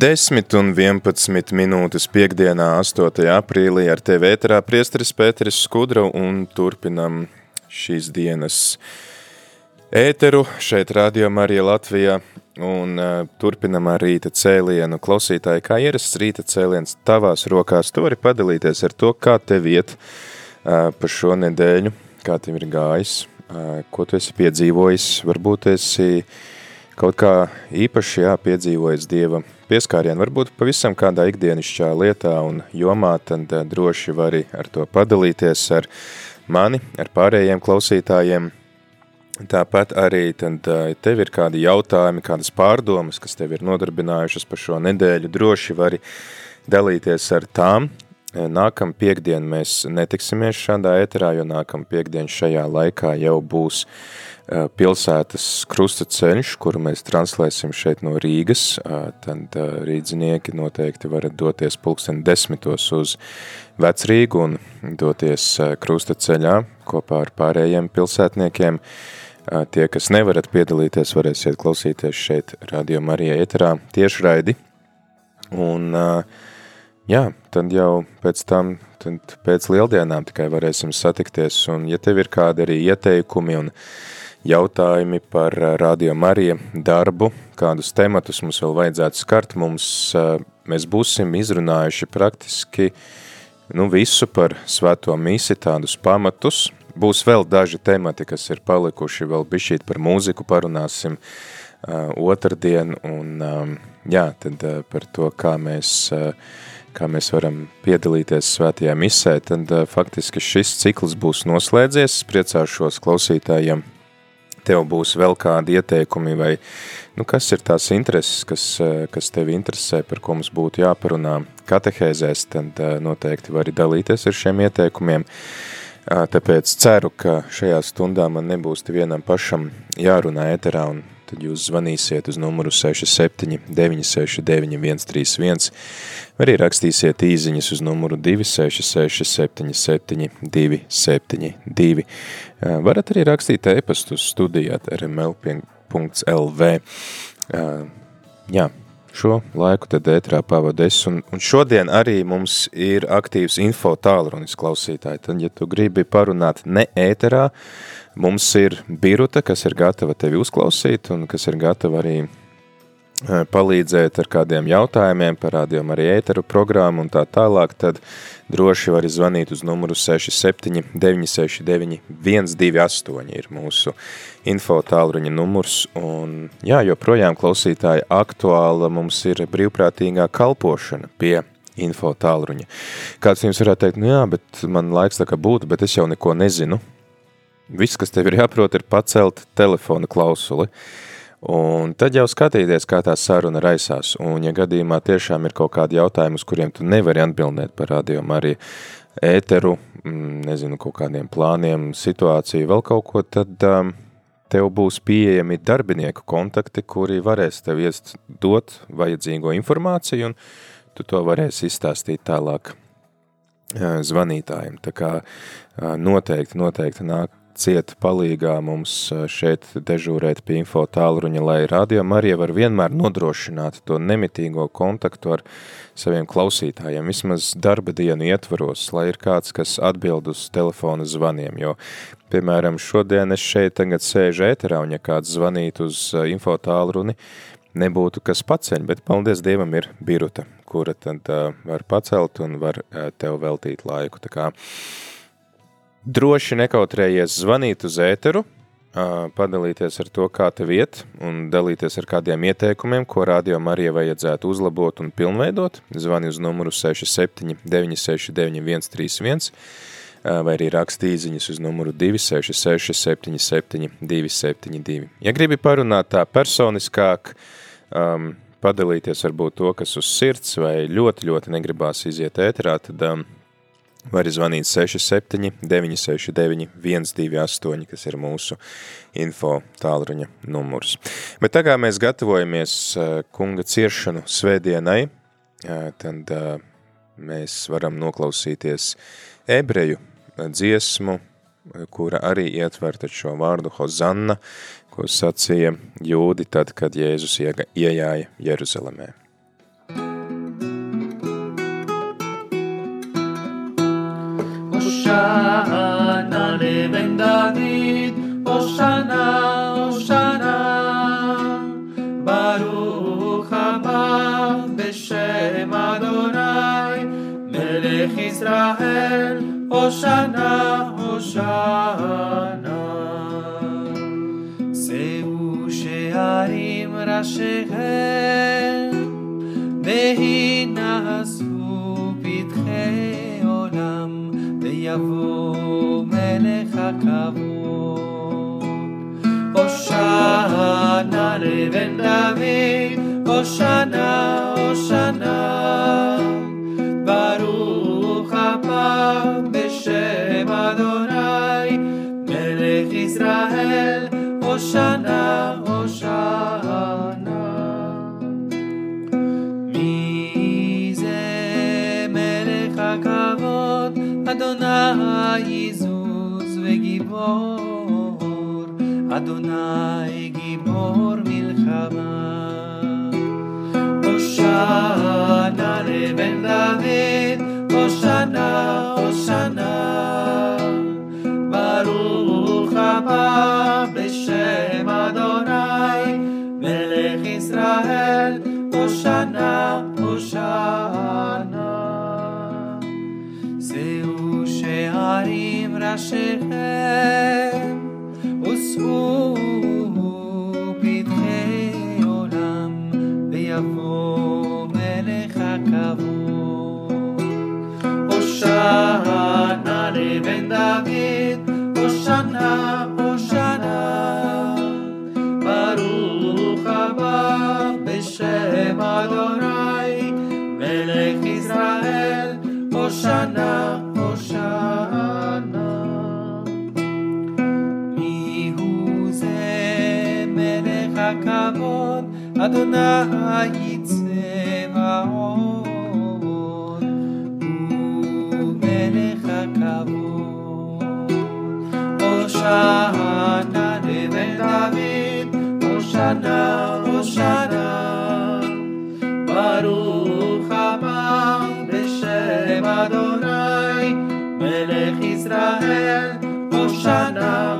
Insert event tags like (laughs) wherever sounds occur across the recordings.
Desmit un 11 minūtes piekdienā, 8. aprīlī ar tevi ēterā priesteris Pēteris Skudra un turpinam šīs dienas ēteru šeit Radio Marija Latvijā un uh, turpinam ar rīta cēlienu. Klausītāji, kā ierasts rīta cēliens tavās rokās, tu vari padalīties ar to, kā tev iet uh, pa šo nedēļu, kā tev ir gājis, uh, ko tu esi piedzīvojis, varbūt esi kaut kā īpaši jā, piedzīvojis Dieva pieskārienu, varbūt pavisam kādā ikdienišķā lietā un jomā, tad eh, droši vari ar to padalīties ar mani, ar pārējiem klausītājiem. Tāpat arī tad eh, tev ir kādi jautājumi, kādas pārdomas, kas tev ir nodarbinājušas par šo nedēļu, droši vari dalīties ar tām. Eh, nākam piekdien mēs netiksimies šādā eterā, jo nākam piekdien šajā laikā jau būs pilsētas krusta ceļš, kuru mēs translēsim šeit no Rīgas, tad rīdzinieki noteikti varat doties pulksten desmitos uz Vecrīgu un doties krusta ceļā kopā ar pārējiem pilsētniekiem. Tie, kas nevarat piedalīties, varēsiet klausīties šeit Radio Marija eterā tiešraidi. Un, jā, tad jau pēc tam, tad pēc lieldienām tikai varēsim satikties, un ja tev ir kādi arī ieteikumi un jautājumi par eh, Radio Marija darbu, kādus tematus mums vēl vajadzētu skart. Mums, eh, mēs būsim izrunājuši praktiski nu, visu par svēto misi, tādus pamatus. Būs vēl daži temati, kas ir palikuši, vēl bišķīt par mūziku parunāsim uh, otrdien, un um, jā, tad uh, par to, kā mēs, uh, kā mēs varam piedalīties svētajā misē, tad uh, faktiski šis cikls būs noslēdzies, priecāšos klausītājiem tev būs vēl kādi ieteikumi vai nu, kas ir tās intereses, kas, eh, kas tevi interesē, par ko mums būtu jāparunā katehēzēs, tad eh, noteikti vari dalīties ar šiem ieteikumiem. Tāpēc ceru, ka šajā stundā man nebūs vienam pašam jārunā eterā un tad jūs zvanīsiet uz numuru 67 969 131 vai arī rakstīsiet īziņas uz numuru 266 77 272. Varat arī rakstīt e-pastu studijāt rml.lv. Jā, šo laiku tad ētrā pavades, un, un šodien arī mums ir aktīvs info tālrunis klausītāji, tad, ja tu gribi parunāt ne ēterā, mums ir Biruta, kas ir gatava tevi uzklausīt, un kas ir gatava arī palīdzēt ar kādiem jautājumiem, parādījām arī ēteru programmu un tā tālāk, tad droši var zvanīt uz numuru 67 969 128 ir mūsu info tālruņa numurs. Un jā, joprojām klausītāji aktuāla mums ir brīvprātīgā kalpošana pie info tālruņa. Kāds jums varētu teikt, nu jā, bet man laiks tā kā būtu, bet es jau neko nezinu. Viss, kas tev ir jāprot, ir pacelt telefona klausuli. Un tad jau skatīties, kā tā saruna raisās. Un, ja gadījumā tiešām ir kaut kādi jautājumi, uz kuriem tu nevari atbildēt par rādījumu arī ēteru, mm, nezinu, kaut kādiem plāniem, situāciju, vēl kaut ko, tad um, tev būs pieejami darbinieku kontakti, kuri varēs tev iest dot vajadzīgo informāciju, un tu to varēsi izstāstīt tālāk uh, zvanītājiem. Tā kā uh, noteikti, noteikti nāk cieta palīgā mums šeit dežūrēt pie info tālruņa, lai radio Marija var vienmēr nodrošināt to nemitīgo kontaktu ar saviem klausītājiem, vismaz darba dienu ietvaros, lai ir kāds, kas atbild uz telefona zvaniem, jo, piemēram, šodien es šeit tagad sēžu ēterā, un ja kāds zvanīt uz info tālruni, nebūtu kas paceļ, bet paldies Dievam ir biruta, kura tad uh, var pacelt un var uh, tev veltīt laiku. Tā kā Droši nekautrējies zvanīt uz ēteru, padalīties ar to, kā tev iet, un dalīties ar kādiem ieteikumiem, ko Radio Marija vajadzētu uzlabot un pilnveidot. Zvani uz numuru 67 969 131, vai arī raksti īziņas uz numuru 266 77 272. Ja gribi parunāt tā personiskāk, um, padalīties varbūt to, kas uz sirds, vai ļoti, ļoti negribās iziet ēterā, tad um, var zvanīt 67 969 128, kas ir mūsu info tālruņa numurs. Bet tā kā mēs gatavojamies kunga ciešanu svētdienai, tad mēs varam noklausīties ebreju dziesmu, kura arī ietver šo vārdu Hozanna, ko sacīja jūdi tad, kad Jēzus iejāja Jeruzalemē. Hoshana Leben David, Hoshana, Baruch haba B'Shem Adonai, Melech Israel, Hoshana, Hoshana. Seu Shearim Rashehem, Behinasu. ויבוא מלך הכבוד. הושענה לבן דוד, הושענה, הושענה. ברוך הבא בשם אדוני, מלך ישראל, הושענה, הושענה. Adonai Isus veGibor, Adonai Gibor milchama. Hoshana leben David, Hoshana, Hoshana. Baruch haba b'shem Adonai, Melech Israel, Hoshana, Hoshana. שערים ראשיכם, ושאו פתחי עולם, ויבוא מלך הכבוד. הושענה לבן דוד, הושענה, הושענה. ברוך הבא בשם אדוני, מלך ישראל, הושענה, אדוני צבאות. הוא מלך הכבוד. הושענה לבן דוד, הושענה, הושענה. ברוך הבא בשם אדוני, מלך ישראל, הושענה,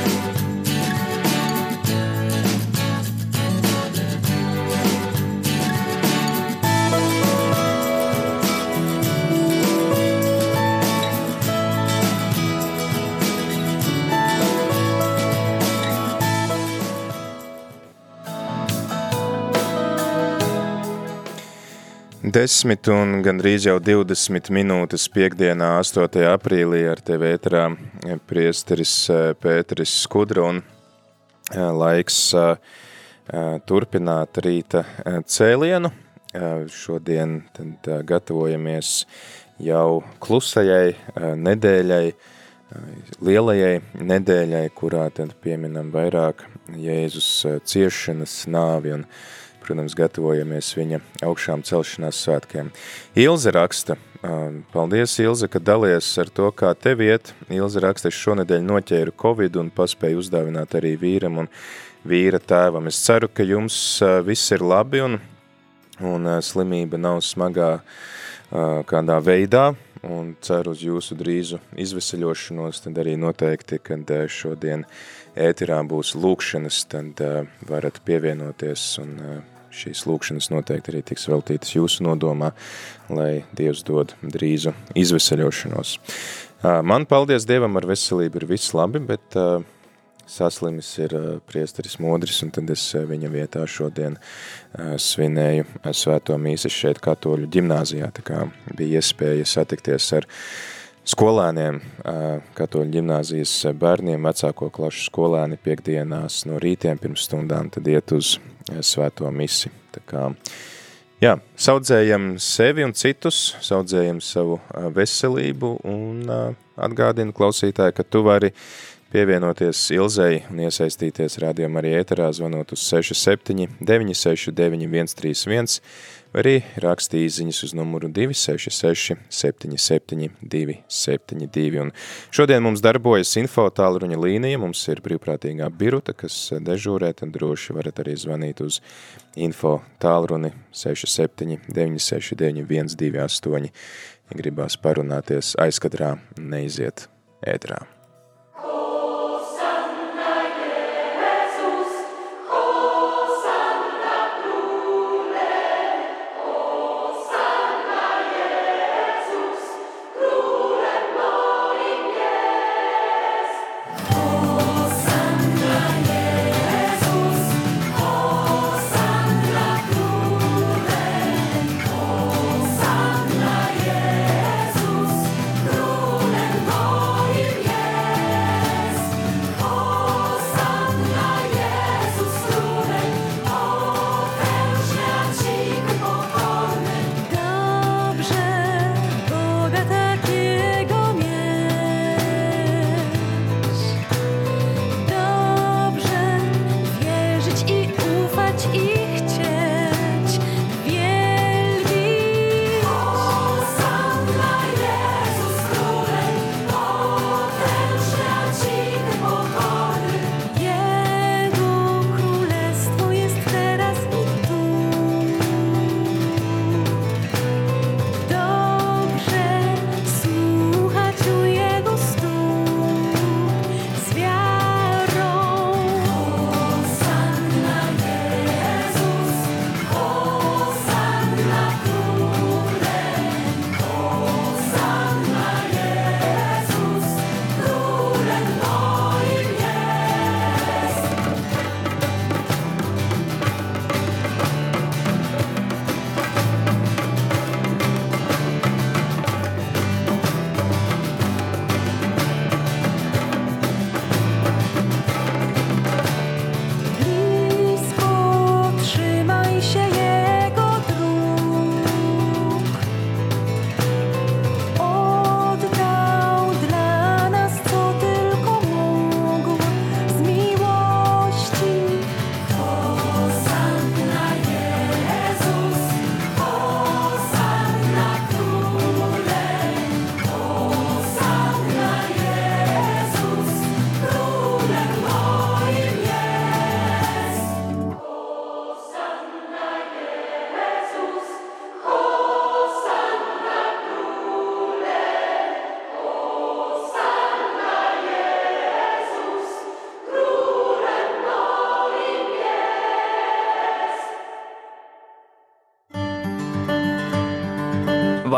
Desmit un gandrīz jau 20 minūtes piekdienā 8. aprīlī ar tevi ēterā priesteris eh, Pēteris Skudra un eh, laiks eh, turpināt rīta cēlienu. Šodien tad gatavojamies jau klusajai nedēļai, lielajai nedēļai, kurā tad pieminam vairāk Jēzus ciešanas nāvi un protams, gatavojamies viņa augšām celšanās svētkiem. Ilze raksta, Paldies, Ilze, ka dalies ar to, kā tev iet. Ilze raksta, es šonedēļ noķēru Covid un paspēju uzdāvināt arī vīram un vīra tēvam. Es ceru, ka jums viss ir labi un, un slimība nav smagā kādā veidā un ceru uz jūsu drīzu izveseļošanos, tad arī noteikti, kad šodien ētirā būs lūkšanas, tad varat pievienoties un šīs lūkšanas noteikti arī tiks veltītas jūsu nodomā, lai Dievs dod drīzu izveseļošanos. Man, paldies Dievam, ar veselību ir viss labi, bet saslimis ir priesteris Modris, un tad es viņa vietā šodien svinēju svēto mīsas šeit katoļu ģimnāzijā, tā kā bija iespēja satikties ar skolēniem, katoļu ģimnāzijas bērniem, vecāko klašu skolēni piekdienās no rītiem pirms stundām, tad iet uz svēto misi. Tā kā, jā, saudzējam sevi un citus, saudzējam savu veselību un atgādinu klausītāji, ka tu vari pievienoties Ilzei un iesaistīties rādījumā arī ēterā, zvanot uz 67 969 131, vai arī rakstī īziņas uz numuru 266 77 272. Un šodien mums darbojas info tālruņa līnija, mums ir brīvprātīgā biruta, kas dežūrē, tad droši varat arī zvanīt uz info tālruni 67 969 128, ja gribās parunāties aizkadrā, neiziet ētrā.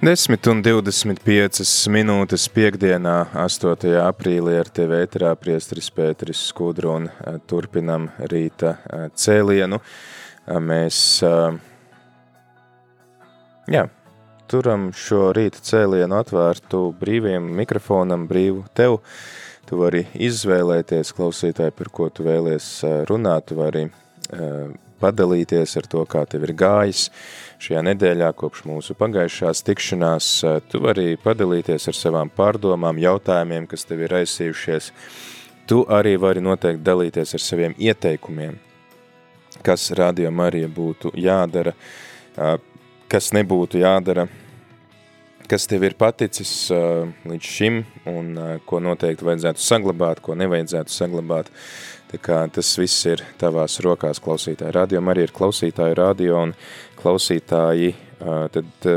10 un 25 minūtes piekdienā, 8. aprīlī ar tevi ēterā priestris Pēteris Skudru un turpinam rīta cēlienu. Mēs, jā, turam šo rīta cēlienu atvērtu brīviem mikrofonam, brīvu tev. Tu vari izvēlēties klausītāji, par ko tu vēlies runāt, tu vari padalīties ar to, kā tev ir gājis šajā nedēļā kopš mūsu pagājušās tikšanās. Tu vari padalīties ar savām pārdomām, jautājumiem, kas tev ir aizsījušies. Tu arī vari noteikti dalīties ar saviem ieteikumiem, kas Radio Marija būtu jādara, kas nebūtu jādara, kas tev ir paticis līdz šim un ko noteikti vajadzētu saglabāt, ko nevajadzētu saglabāt. Tā kā tas viss ir tavās rokās klausītāji. Radio arī ir klausītāji radio un klausītāji, tad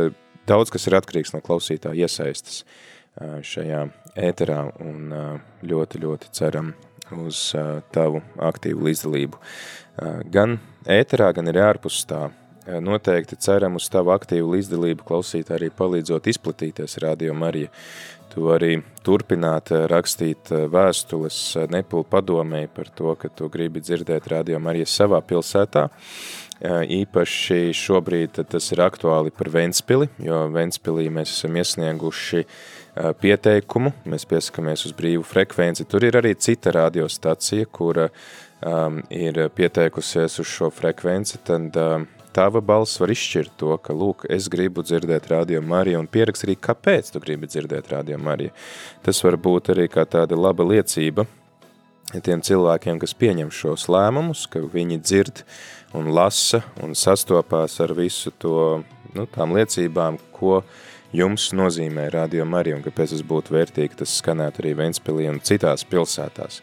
daudz kas ir atkarīgs no klausītāja iesaistas šajā ēterā un ļoti, ļoti ceram uz tavu aktīvu līdzdalību. Gan ēterā, gan arī ārpus tā. Noteikti ceram uz tavu aktīvu līdzdalību klausīt arī palīdzot izplatīties Radio Marija Tu arī turpināt eh, rakstīt eh, vēstules eh, Nepulu padomēji par to, ka tu gribi dzirdēt radio Marijas savā pilsētā. Īpaši šobrīd tas ir aktuāli par Ventspili, jo Ventspilī mēs esam iesnieguši pieteikumu, mēs piesakamies uz brīvu frekvenci. Tur ir arī cita radiostacija, kura um, ir pieteikusies uz šo frekvenci, tad um, tava balss var izšķirt to, ka, lūk, es gribu dzirdēt Radio Mariju un pierakst arī, kāpēc tu gribi dzirdēt Radio Mariju. Tas var būt arī kā tāda laba liecība tiem cilvēkiem, kas pieņem šos lēmumus, ka viņi dzird un lasa un sastopās ar visu to, nu, tām liecībām, ko jums nozīmē Radio Marija un kāpēc tas būtu vērtīgi, tas skanētu arī Ventspilī un citās pilsētās.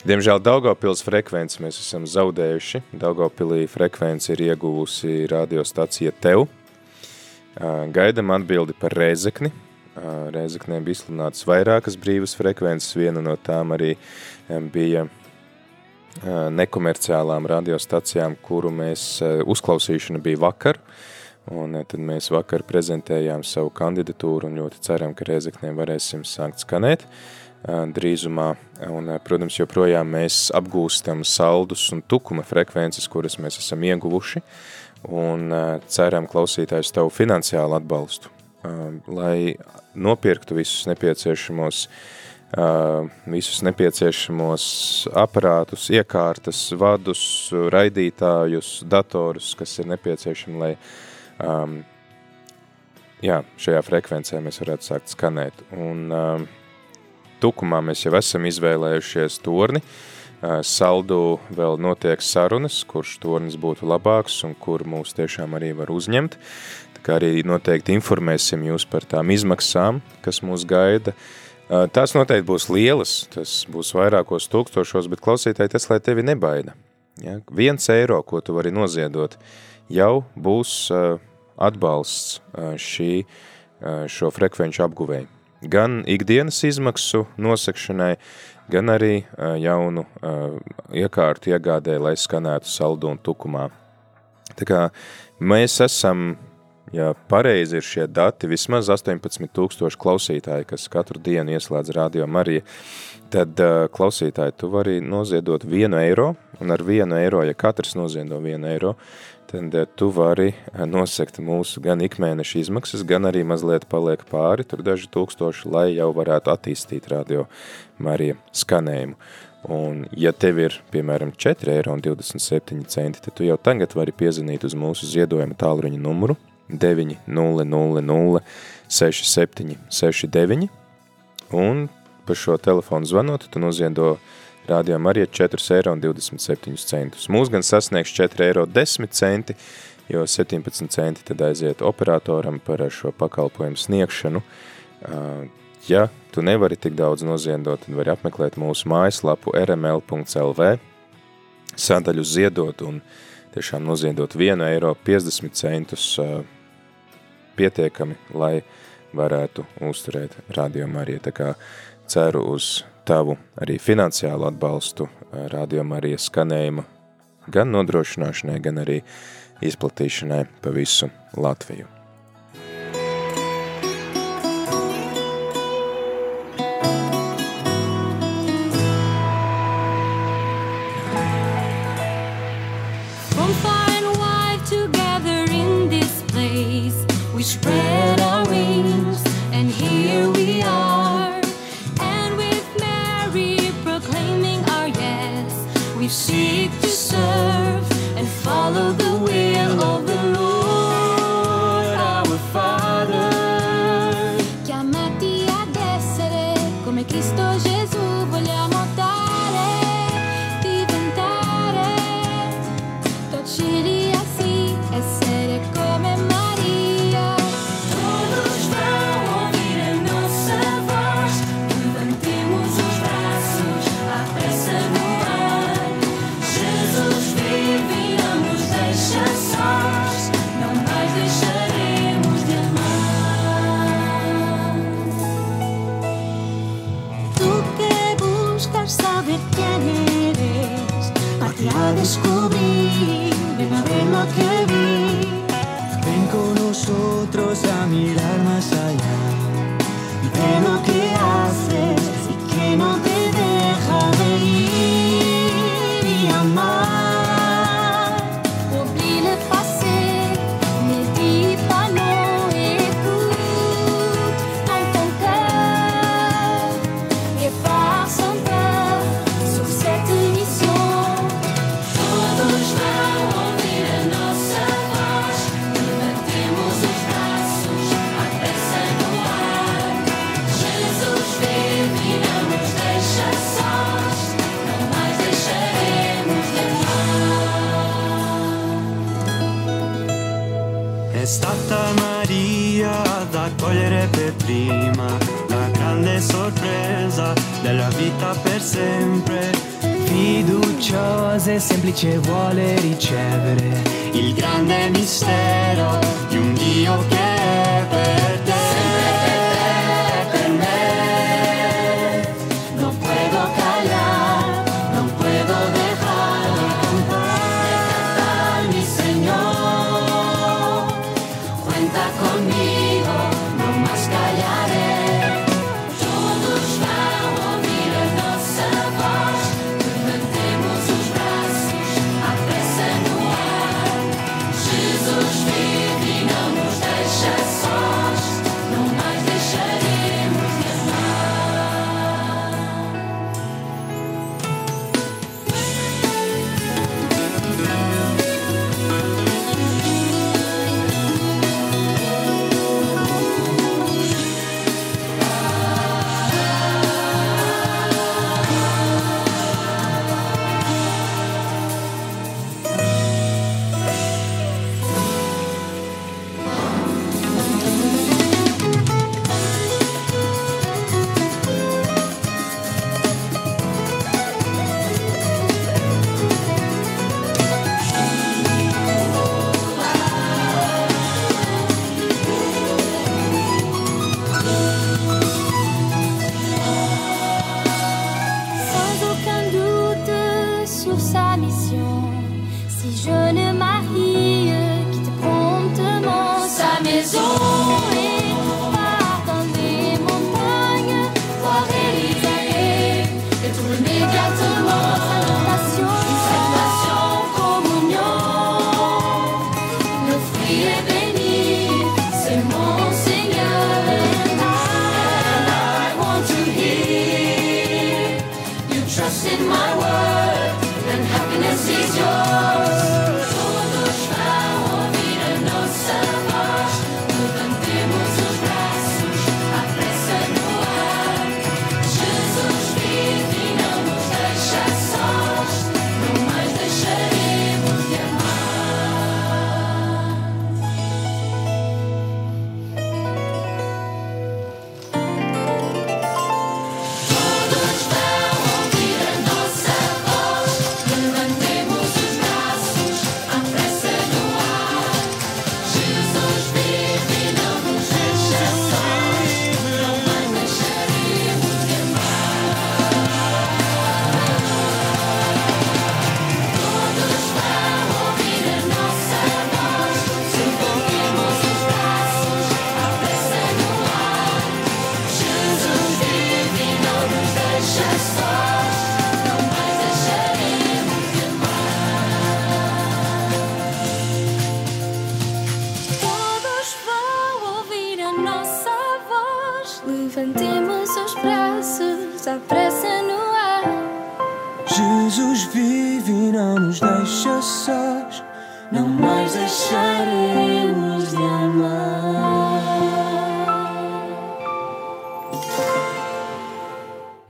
Diemžēl Daugavpils frekvenci mēs esam zaudējuši. Daugavpilī frekvenci ir ieguvusi radiostacija Tev. Gaidam atbildi par Rēzekni. Rēzeknē bija izsludinātas vairākas brīvas frekvences. Viena no tām arī bija nekomerciālām radiostacijām, kuru mēs uzklausīšana bija vakar. Un tad mēs vakar prezentējām savu kandidatūru un ļoti ceram, ka Rēzeknē varēsim sākt skanēt. Uh, drīzumā. Un, protams, joprojām mēs apgūstam saldus un tukuma frekvences, kuras mēs esam ieguvuši, un ceram klausītājus tavu finansiālu atbalstu, lai nopirktu visus nepieciešamos visus nepieciešamos aparātus, iekārtas, vadus, raidītājus, datorus, kas ir nepieciešami, lai um, jā, šajā frekvencē mēs varētu sākt skanēt. Un, um, tukumā mēs jau esam izvēlējušies torni. Saldu vēl notiek sarunas, kurš tornis būtu labāks un kur mūs tiešām arī var uzņemt. Tā kā arī noteikti informēsim jūs par tām izmaksām, kas mūs gaida. Tās noteikti būs lielas, tas būs vairākos tūkstošos, bet klausītāji tas, lai tevi nebaida. Ja? Viens eiro, ko tu vari noziedot, jau būs atbalsts šī, šo frekvenču apguvēju gan ikdienas izmaksu nosakšanai, gan arī jaunu iekārtu iegādē, lai skanētu saldu un tukumā. Tā kā mēs esam, ja pareizi ir šie dati, vismaz 18 tūkstoši klausītāji, kas katru dienu ieslēdz Radio Marija, tad klausītāji, tu vari noziedot vienu eiro, un ar vienu eiro, ja katrs noziedo vienu eiro, tad tu vari eh, nosekt mūsu gan ikmēneša izmaksas, gan arī mazliet paliek pāri, tur daži tūkstoši, lai jau varētu attīstīt radio Marija skanējumu. Un, ja tev ir, piemēram, 4,27 eiro, tad tu jau tagad vari piezvanīt uz mūsu ziedojuma tālruņa numuru 900 67 69, un pa šo telefonu zvanot, tu noziedo rādījām arī 4,27 eiro. Mūs gan sasniegs 4,10 eiro, jo 17 centi tad aiziet operatoram par šo pakalpojumu sniegšanu. Ja tu nevari tik daudz noziedot, tad vari apmeklēt mūsu mājaslapu rml.lv, sadaļu ziedot un tiešām noziedot 1 eiro 50 centus pietiekami, lai varētu uzturēt radio Mariju. Tā kā ceru uz tavu arī finansiālu atbalstu Radio Marijas skanējuma gan nodrošināšanai, gan arī izplatīšanai pa visu Latviju. is all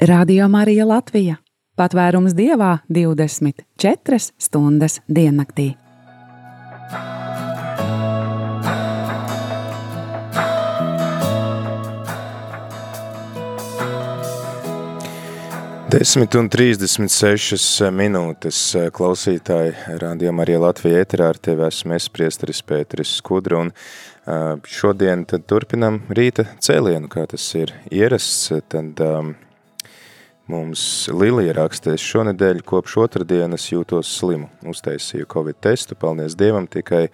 Radio Marija Latvija. Patvērums dievā 24 stundas diennaktī. Desmit un 36 minūtes klausītāji rādījumā arī Latvija ēterā ar tevi esmu es, priesteris Pēteris Skudra, un šodien tad turpinam rīta cēlienu, kā tas ir ierasts, tad um, mums Lilija rakstēs šonedēļ kopš otrdienas jūtos slimu, uztaisīju Covid testu, paldies Dievam, tikai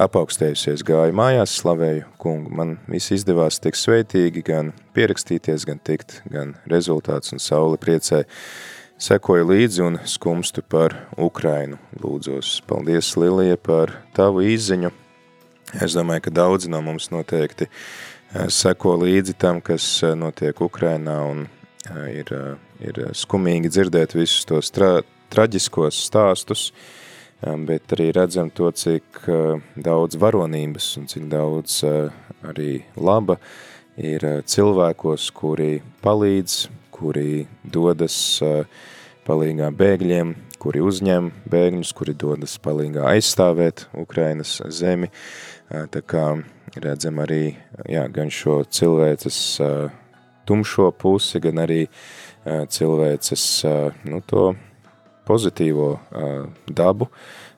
apaugstējusies gāju mājās, slavēju kungu. Man viss izdevās tik sveitīgi, gan pierakstīties, gan tikt, gan rezultāts un sauli priecē. Sekoju līdzi un skumstu par Ukrainu. Lūdzos, paldies Lilija par tavu izziņu. Es domāju, ka daudzi no mums noteikti eh, seko līdzi tam, kas eh, notiek Ukrainā un eh, ir, ir skumīgi dzirdēt visus tos tra traģiskos stāstus, bet arī redzam to, cik daudz varonības un cik daudz arī laba ir cilvēkos, kuri palīdz, kuri dodas palīgā bēgļiem, kuri uzņem bēgļus, kuri dodas palīgā aizstāvēt Ukrainas zemi. Tā kā redzam arī jā, gan šo cilvēces tumšo pusi, gan arī cilvēces nu, to pozitīvo dabu,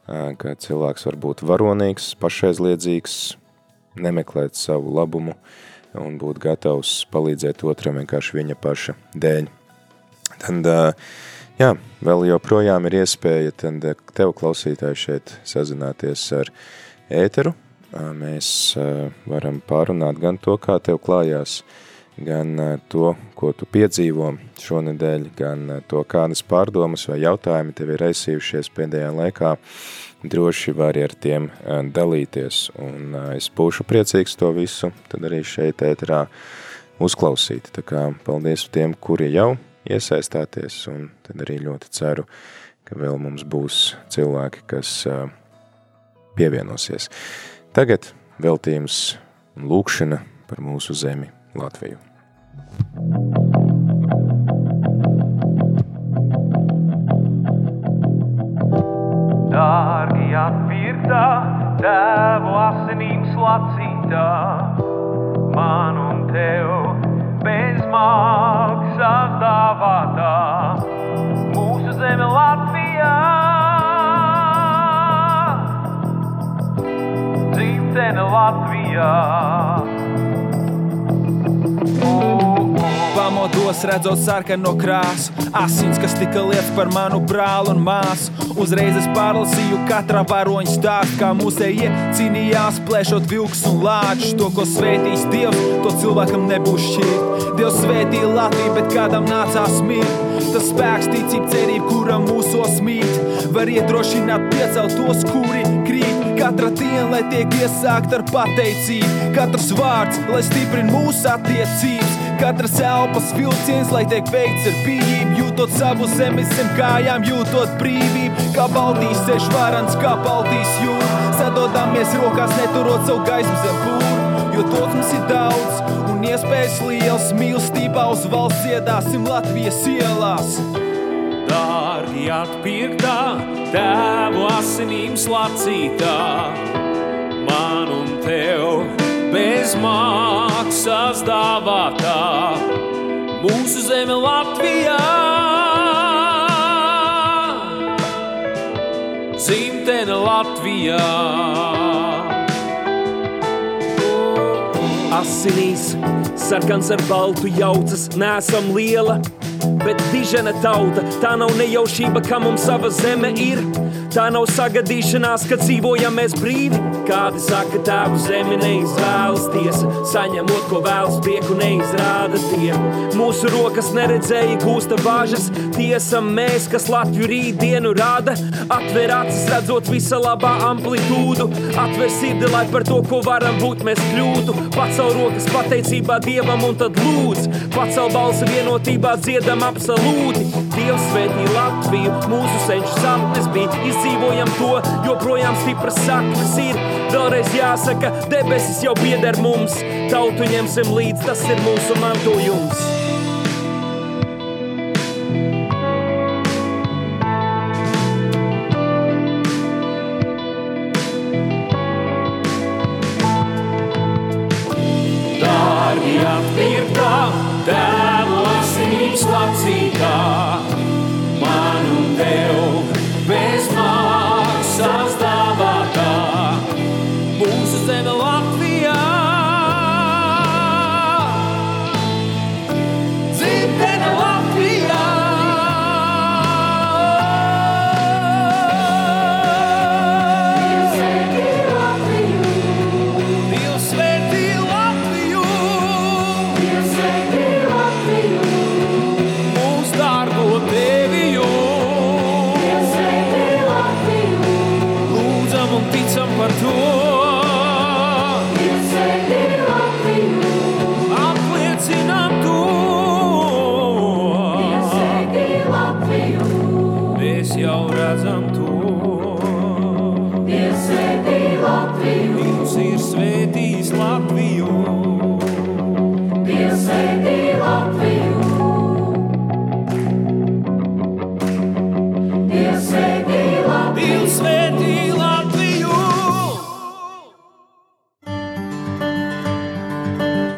ka cilvēks var būt varonīgs, pašaizliedzīgs, nemeklēt savu labumu un būt gatavs palīdzēt otram vienkārši viņa paša dēļ. Tad, jā, vēl joprojām ir iespēja tad tev klausītāji šeit sazināties ar ēteru. Mēs varam pārunāt gan to, kā tev klājās, uh, gan to, ko tu piedzīvo šonedēļ, gan to, kādas pārdomas vai jautājumi tev ir aizsījušies pēdējā laikā, droši vari ar tiem dalīties. Un es būšu priecīgs to visu, tad arī šeit ēterā uzklausīt. Tā kā paldies tiem, kuri jau iesaistāties, un tad arī ļoti ceru, ka vēl mums būs cilvēki, kas pievienosies. Tagad veltījums un lūkšana par mūsu zemi. Latviju. Dārgi atpirktā, tēvu asinīm slacītā, man un tev bez maksas dāvātā, mūsu zeme Latvijā. Dzimtene Latvijā. Pamodos redzot sarkano krāsu, asins, kas tika lietas par manu brāli un māsu. Uzreiz es pārlasīju katra varoņa stāstu, kā mūsējie cīnījās, plēšot vilks un lāčus. To, ko svētīs Dievs, to cilvēkam nebūs šķirt. Dievs svētīja Latviju, bet kādam nācās mirt. Tas spēks, ticība, cerība, kuram mūsos mīt, var iedrošināt piecelt tos, kuri krīt. Katra diena, lai tiek iesākta ar pateicību, katrs vārds, lai stiprina mūsu attiecības. Katras elpas vilciens, lai tiek veikts ar bijību, jūtot savu zemi zem kājām, jūtot brīvību. Kā Baltijas ceļš varants, kā Baltijas jūra, sadodamies rokās, neturot savu gaismu zem pūra. Jo to mums ir daudz un iespējas liels, mīlestībā uz valsts iedāsim Latvijas ielās. Dārgi atpirktā, tēvu asinīm slacītā, bez maksas dāvātā, mūsu zeme Latvijā. Dzimtene Latvijā. Asinīs, sarkans ar baltu jaucas, nesam liela, bet dižena tauta. Tā nav nejaušība, ka mums sava zeme ir. Tā nav sagadīšanās, ka dzīvojam mēs brīvi. Kādi saka, tēvu zemi neizvēlas tiesa, saņemot, ko vēlas prieku neizrāda tie. Mūsu rokas neredzēja gūsta bāžas, tiesa mēs, kas Latviju rītdienu rāda. Atver acis, redzot visa labā amplitūdu, atver sirdi, lai par to, ko varam būt, mēs kļūtu. Pacel rokas pateicībā Dievam un tad lūdz, pacel balsi vienotībā dziedam absolūti. Dievs svētī Latviju, mūsu senču sapnes bija, izdzīvojam to, joprojām stipras saknes ir. Vēlreiz jāsaka, debesis jau pieder mums, tautu ņemsim līdz, tas ir mūsu mantojums.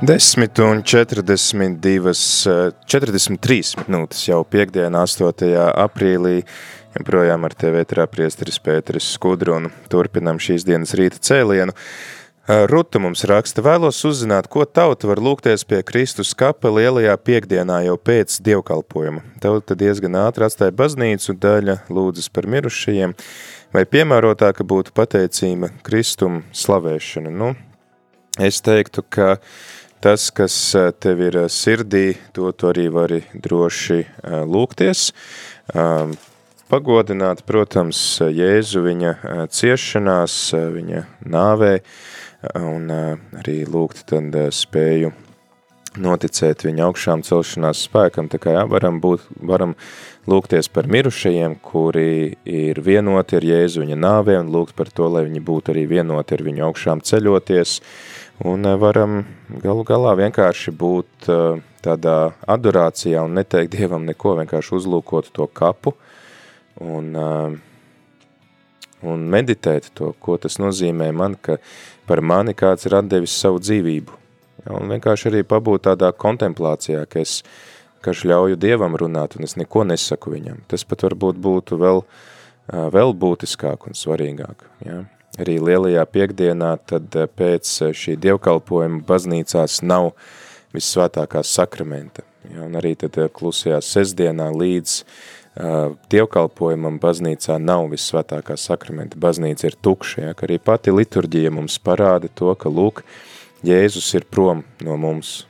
Desmit un 42, eh, 43 minūtes jau piekdienā, 8. aprīlī. Joprojām ar tevi ētrā priesteris Pēteris Skudru un turpinam šīs dienas rīta cēlienu. Eh, Ruta mums raksta, vēlos uzzināt, ko tauta var lūgties pie Kristus kapa lielajā piekdienā jau pēc dievkalpojuma. Tauta diezgan ātri atstāja baznīcu, daļa lūdzas par mirušajiem, vai piemērotāk būtu pateicība Kristum slavēšana. Nu, es teiktu, ka tas, kas eh, tev ir eh, sirdī, to tu arī vari droši eh, lūgties. Um, Pagodināt, protams, Jēzu viņa ciešanās, viņa nāvē, un arī lūgt tad spēju noticēt viņa augšām celšanās spēkam, tā kā jā, varam, būt, varam lūgties par mirušajiem, kuri ir vienoti ar Jēzu viņa nāvē, un lūgt par to, lai viņi būtu arī vienoti ar viņu augšām ceļoties, un eh, varam galu galā vienkārši būt eh, tādā adorācijā un neteikt Dievam neko, vienkārši uzlūkot to kapu un, eh, un meditēt to, ko tas nozīmē man, ka par mani kāds ir atdevis savu dzīvību. Ja, un vienkārši arī pabūt tādā kontemplācijā, ka es vienkārši ļauju Dievam runāt un es neko nesaku viņam. Tas pat varbūt būtu vēl, vēl būtiskāk un svarīgāk. Ja. Arī lielajā piekdienā tad eh, pēc šī dievkalpojuma baznīcās nav vissvētākā sakramenta. Ja, un arī tad klusajā sestdienā līdz uh, dievkalpojumam baznīcā nav vissvētākā sakramenta. Baznīca ir tukša, ja, ka arī pati liturģija mums parāda to, ka lūk, Jēzus ir prom no mums.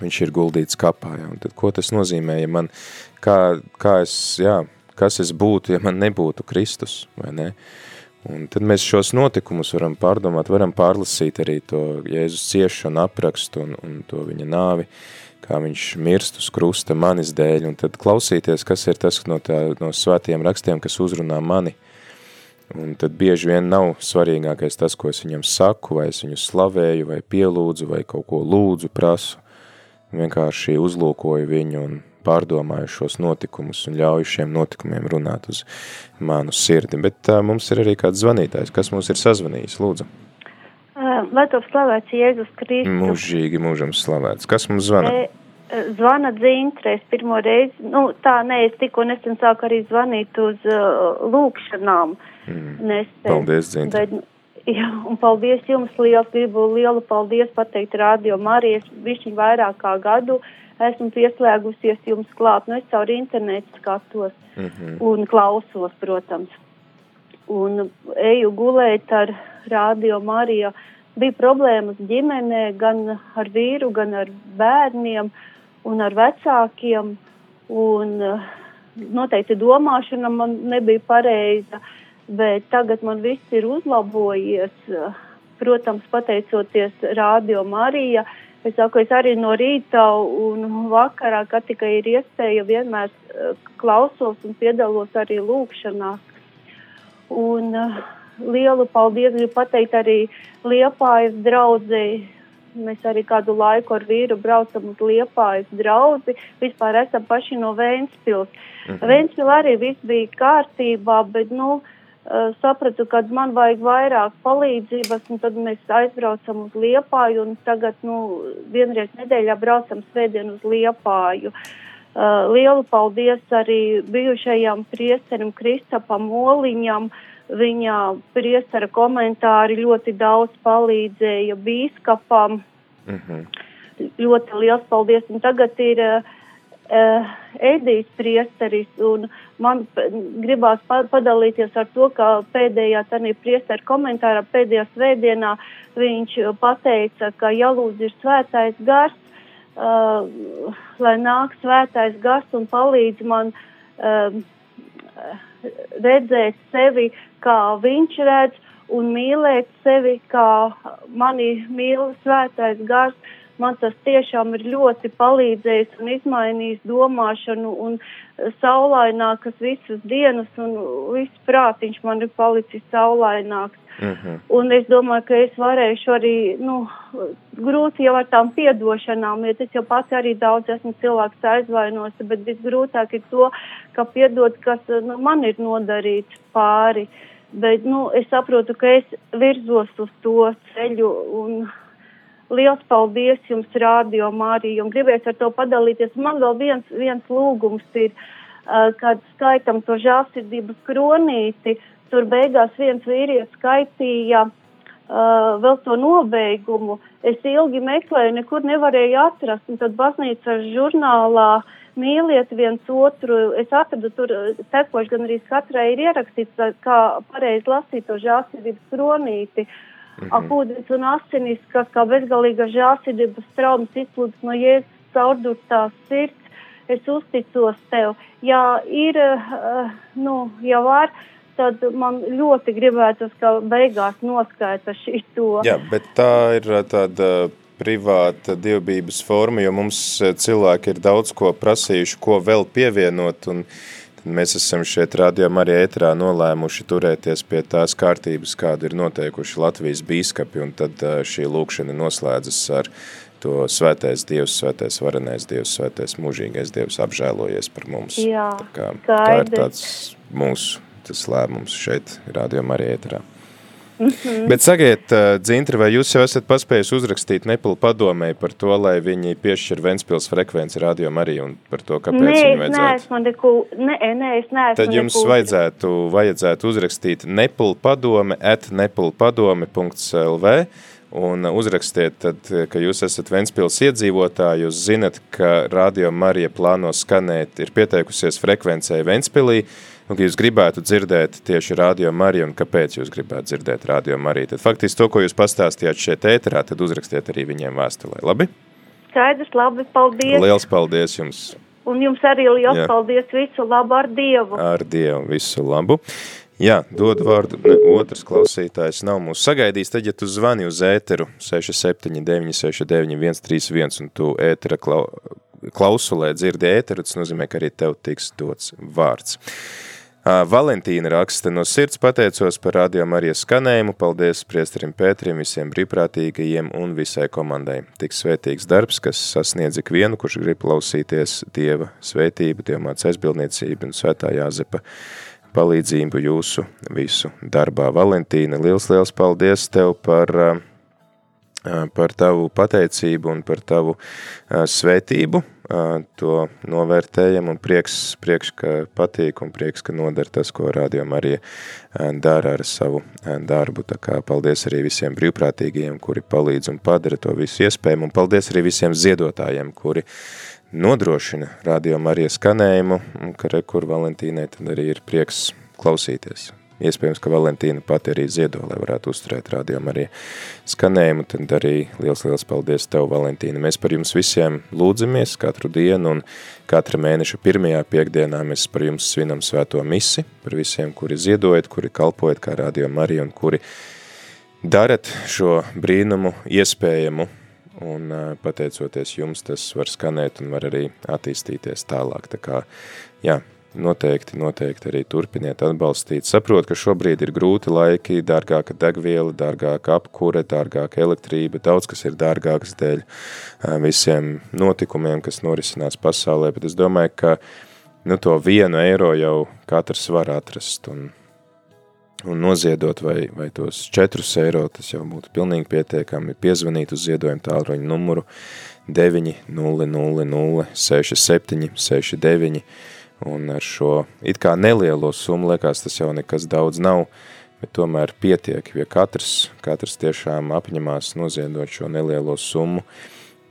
Viņš ir guldīts kapā, ja, un tad ko tas nozīmē, ja man, kā, kā es, jā, kas es būtu, ja man nebūtu Kristus, vai ne? Un tad mēs šos notikumus varam pārdomāt, varam pārlasīt arī to Jēzus ciešanu aprakstu un, un to viņa nāvi, kā viņš mirst uz krusta manis dēļ, un tad klausīties, kas ir tas no, tā, no svētiem rakstiem, kas uzrunā mani. Un tad bieži vien nav svarīgākais tas, ko es viņam saku, vai es viņu slavēju, vai pielūdzu, vai kaut ko lūdzu, prasu. Vienkārši uzlūkoju viņu un pārdomāju šos notikumus un ļauju šiem notikumiem runāt uz manu sirdi. Bet uh, mums ir arī kāds zvanītājs, kas mums ir sazvanījis, lūdzu. Lai to slavēts Jēzus Kristus. Mūžīgi mūžam slavēts. Kas mums zvana? E, zvana Dzintre, es pirmo reizi, nu tā nē, es tikko nesen sāku arī zvanīt uz uh, lūkšanām. Mm. Nesen. Paldies, Dzintre. Bet, (laughs) jā, un paldies jums liels, gribu lielu paldies pateikt radio Marijas, višķiņ vairāk kā gadu esmu pieslēgusies jums klāt, nu es caur internetu skatos Mm -hmm. un klausos, protams. Un eju gulēt ar radio Mariju. Bija problēmas ģimenē, gan ar vīru, gan ar bērniem un ar vecākiem. Un eh, noteikti domāšana man nebija pareiza, bet tagad man viss ir uzlabojies. Protams, pateicoties radio Marija. Es saku, es arī no rīta un vakarā, kad tikai ir iespēja, vienmēr eh, klausos un piedalos arī lūkšanās. Un uh, lielu paldies gribu pateikt arī Liepājas draudzei. Mēs arī kādu laiku ar vīru braucam uz Liepājas draudzi. Vispār esam paši no Vēnspils. Mhm. Vēnspil arī viss bija kārtībā, bet, nu, uh, sapratu, ka man vajag vairāk palīdzības, un tad mēs aizbraucam uz Liepāju, un tagad, nu, vienreiz nedēļā braucam svētdien uz Liepāju. Uh, lielu paldies arī bijušajam priesterim Kristapam Oliņam. Viņa priestera komentāri ļoti daudz palīdzēja bīskapam. Mm -hmm. Ļoti liels paldies. Un tagad ir uh, uh, Edijs priesteris, un man gribās pa padalīties ar to, ka pēdējā tādā priestera komentārā, pēdējā svētdienā viņš pateica, ka jālūdz ir svētais gars, uh, lai nāk svētais gars un palīdz man uh, redzēt sevi, kā viņš redz, un mīlēt sevi, kā mani mīl svētais gars. Man tas tiešām ir ļoti palīdzējis un izmainījis domāšanu un saulainākas visas dienas un viss prātiņš man ir palicis saulaināks. Mm -hmm. Un es domāju, ka es varēšu arī, nu, grūti jau ar tām piedošanām, jo es jau pats arī daudz esmu cilvēks aizvainosi, bet visgrūtāk ir to, ka piedod, kas nu, man ir nodarīts pāri. Bet, nu, es saprotu, ka es virzos uz to ceļu un liels paldies jums, Rādio Mārija, un gribēs ar to padalīties. Man vēl viens, viens lūgums ir, uh, kad skaitam to žālsirdības kronīti, tur beigās viens vīrietis skaitīja uh, vēl to nobeigumu. Es ilgi meklēju, nekur nevarēju atrast, un tad baznīcas žurnālā mīliet viens otru. Es atradu tur tekoši gan arī katrai ir ierakstīts, uh, kā pareizi lasīt to žālsirdības kronīti. Mm -hmm. Akūdens un asinis, kas kā bezgalīga žālsirdības traumas izplūdes no jēzus caurdurtās sirds. Es uzticos tev. Ja ir, uh, nu, ja var, tad man ļoti gribētos, ka beigās noskaita šito. Jā, bet tā ir ā, tāda privāta dievbības forma, jo mums cilvēki ir daudz ko prasījuši, ko vēl pievienot, un tad mēs esam šeit rādījumā arī ētrā nolēmuši turēties pie tās kārtības, kādu ir noteikuši Latvijas bīskapi, un tad šī lūkšana noslēdzas ar to svētais Dievs, svētais varenais Dievs, svētais mūžīgais Dievs apžēlojies par mums. Jā, tā, kā, tā ir tāds mūsu tas lēmums šeit rādījumā arī ētrā. Mhm. Bet sakiet, Dzintri, vai jūs jau esat paspējis uzrakstīt Nepal padomēji par to, lai viņi piešķir Ventspils frekvenci radio arī un par to, kāpēc Nē, viņi es vajadzētu? neesmu neko, nē, nē, es neesmu Tad jums neko- vajadzētu, vajadzētu uzrakstīt Nepal padome at nepalpadome.lv un uzrakstiet, tad, ka jūs esat Ventspils iedzīvotāji, jūs zinat, ka Radio Marija plāno skanēt, ir pieteikusies frekvencei Ventspilī, un ka jūs gribētu dzirdēt tieši Radio Mariju, un kāpēc jūs gribētu dzirdēt Radio Mariju. Tad faktiski to, ko jūs pastāstījāt šeit ēterā, tad uzrakstiet arī viņiem vēstulē. Labi? Skaidrs, labi, paldies. Liels paldies jums Un jums arī liels Jā. paldies. Visu labu ar Dievu. ar Dievu visu labu. Jā, dod vārdu. Ne, otrs klausītājs nav mūs sagaidījis. Tad, ja tu zvani uz ēteru 679 69 131 un tu ētera klau, klausulē dzirdi ēteru, tas nozīmē, ka arī tev tiks dots vārds. Valentīna raksta no sirds pateicos par radio Marijas skanējumu, paldies priesterim Pēterim, visiem brīvprātīgajiem un visai komandai. Tik svētīgs darbs, kas sasniedz ikvienu, kurš grib klausīties Dieva svētību, Dievmāts aizbildniecību un svētā Jāzepa palīdzību jūsu visu darbā. Valentīna, liels, liels paldies tev par, ā, par tavu pateicību un par tavu ā, svētību, to novērtējam un prieks, prieks, ka patīk un prieks, ka nodara tas, ko Marija ā, dara ar savu darbu. Tā kā paldies arī visiem brīvprātīgajiem, kuri palīdz un padara to visu iespējumu, un paldies arī visiem ziedotājiem, kuri nodrošina Radio Marija skanējumu, un ka re, kur Valentīnai tad arī ir prieks klausīties. Iespējams, ka Valentīna pati arī ziedo, lai varētu uzturēt rādījumu arī skanējumu, tad arī liels, liels paldies tev, Valentīna. Mēs par jums visiem lūdzamies katru dienu un katra mēneša pirmajā piekdienā mēs par jums svinam svēto misi, par visiem, kuri ziedojat, kuri kalpojat kā rādījumu arī un kuri darat šo brīnumu iespējamu un pateicoties jums tas var skanēt un var arī attīstīties tālāk. Tā kā, jā, noteikti, noteikti arī turpiniet atbalstīt. Saprot, ka šobrīd ir grūti laiki, dārgāka degviela, dārgāka apkure, dārgāka elektrība, daudz kas ir dārgāks dēļ visiem notikumiem, kas norisinās pasaulē, bet es domāju, ka nu, to vienu eiro jau katrs var atrast un, un noziedot vai, vai tos četrus eiro, tas jau būtu pilnīgi pietiekami, piezvanīt uz ziedojumu tālruņu numuru 900 67 69 un ar šo it kā nelielo summu, liekas, tas jau nekas daudz nav, bet tomēr pietiek, ja katrs, katrs tiešām apņemās noziedot šo nelielo summu,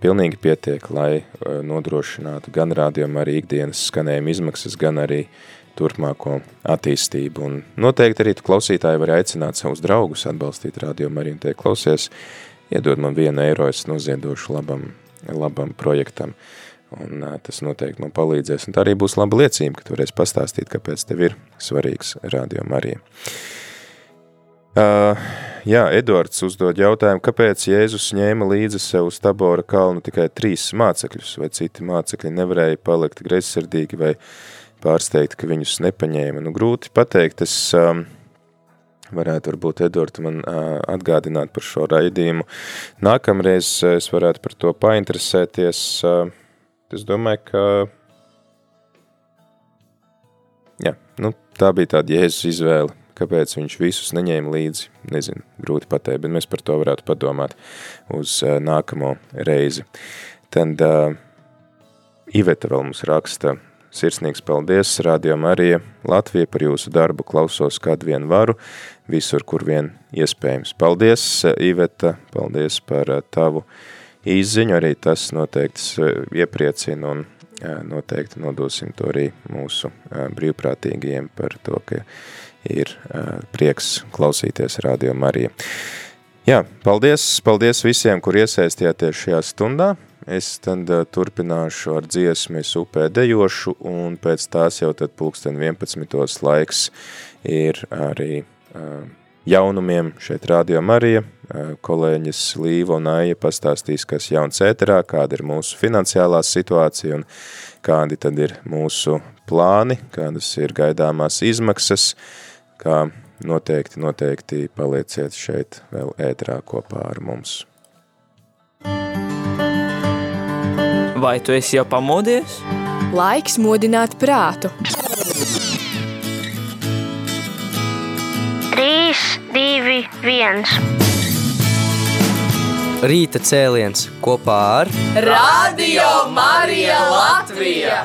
pilnīgi pietiek, lai nodrošinātu gan rādījumu arī ikdienas skanējuma izmaksas, gan arī turpmāko attīstību. Un noteikti arī tu klausītāji var aicināt savus draugus atbalstīt rādījumu. Arī un tie klausies, iedod man vienu eiro, es noziedošu labam, labam projektam un tas noteikti man palīdzēs. Un tā arī būs laba liecība, ka tu varēsi pastāstīt, kāpēc tev ir svarīgs Radio Marija. Uh, jā, Edvards uzdod jautājumu, kāpēc Jēzus ņēma līdzi sev uz Tabora kalnu tikai trīs mācekļus, vai citi mācekļi nevarēja palikt greizsirdīgi vai pārsteigt, ka viņus nepaņēma. Nu, grūti pateikt, es um, varētu varbūt Edvards man uh, atgādināt par šo raidījumu. Nākamreiz es varētu par to painteresēties, uh, Es domāju, ka jā, nu, tā bija tāda Jēzus izvēle, kāpēc viņš visus neņēma līdzi. Nezinu, grūti pateikt, bet mēs par to varētu padomāt uz uh, nākamo reizi. Tad uh, Iveta vēl mums raksta, sirsnīgs paldies, Radio Marija, Latvija par jūsu darbu klausos, kad vien varu, visur, kur vien iespējams. Paldies, Iveta, paldies par tavu izziņu, arī tas noteikti iepriecina un noteikti nodosim to arī mūsu brīvprātīgajiem par to, ka ir prieks klausīties Radio Marija. Jā, paldies, paldies visiem, kur iesaistījāties šajā stundā. Es tad turpināšu ar dziesmu Es upē dejošu, un pēc tās jau tad pulksten 11. laiks ir arī uh, jaunumiem šeit Radio Marija. Kolēģis Līva un Aija pastāstīs, kas jauns ēterā, kāda ir mūsu finansiālā situācija un kādi tad ir mūsu plāni, kādas ir gaidāmās izmaksas, kā noteikti, noteikti palieciet šeit vēl ēterā kopā ar mums. Vai tu esi jau pamodies? Laiks modināt prātu. 2, 1. Rīta cēliens kopā ar Radio Marija Latvija!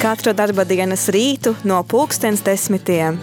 Katru darba dienas rītu no pulkstens desmitiem.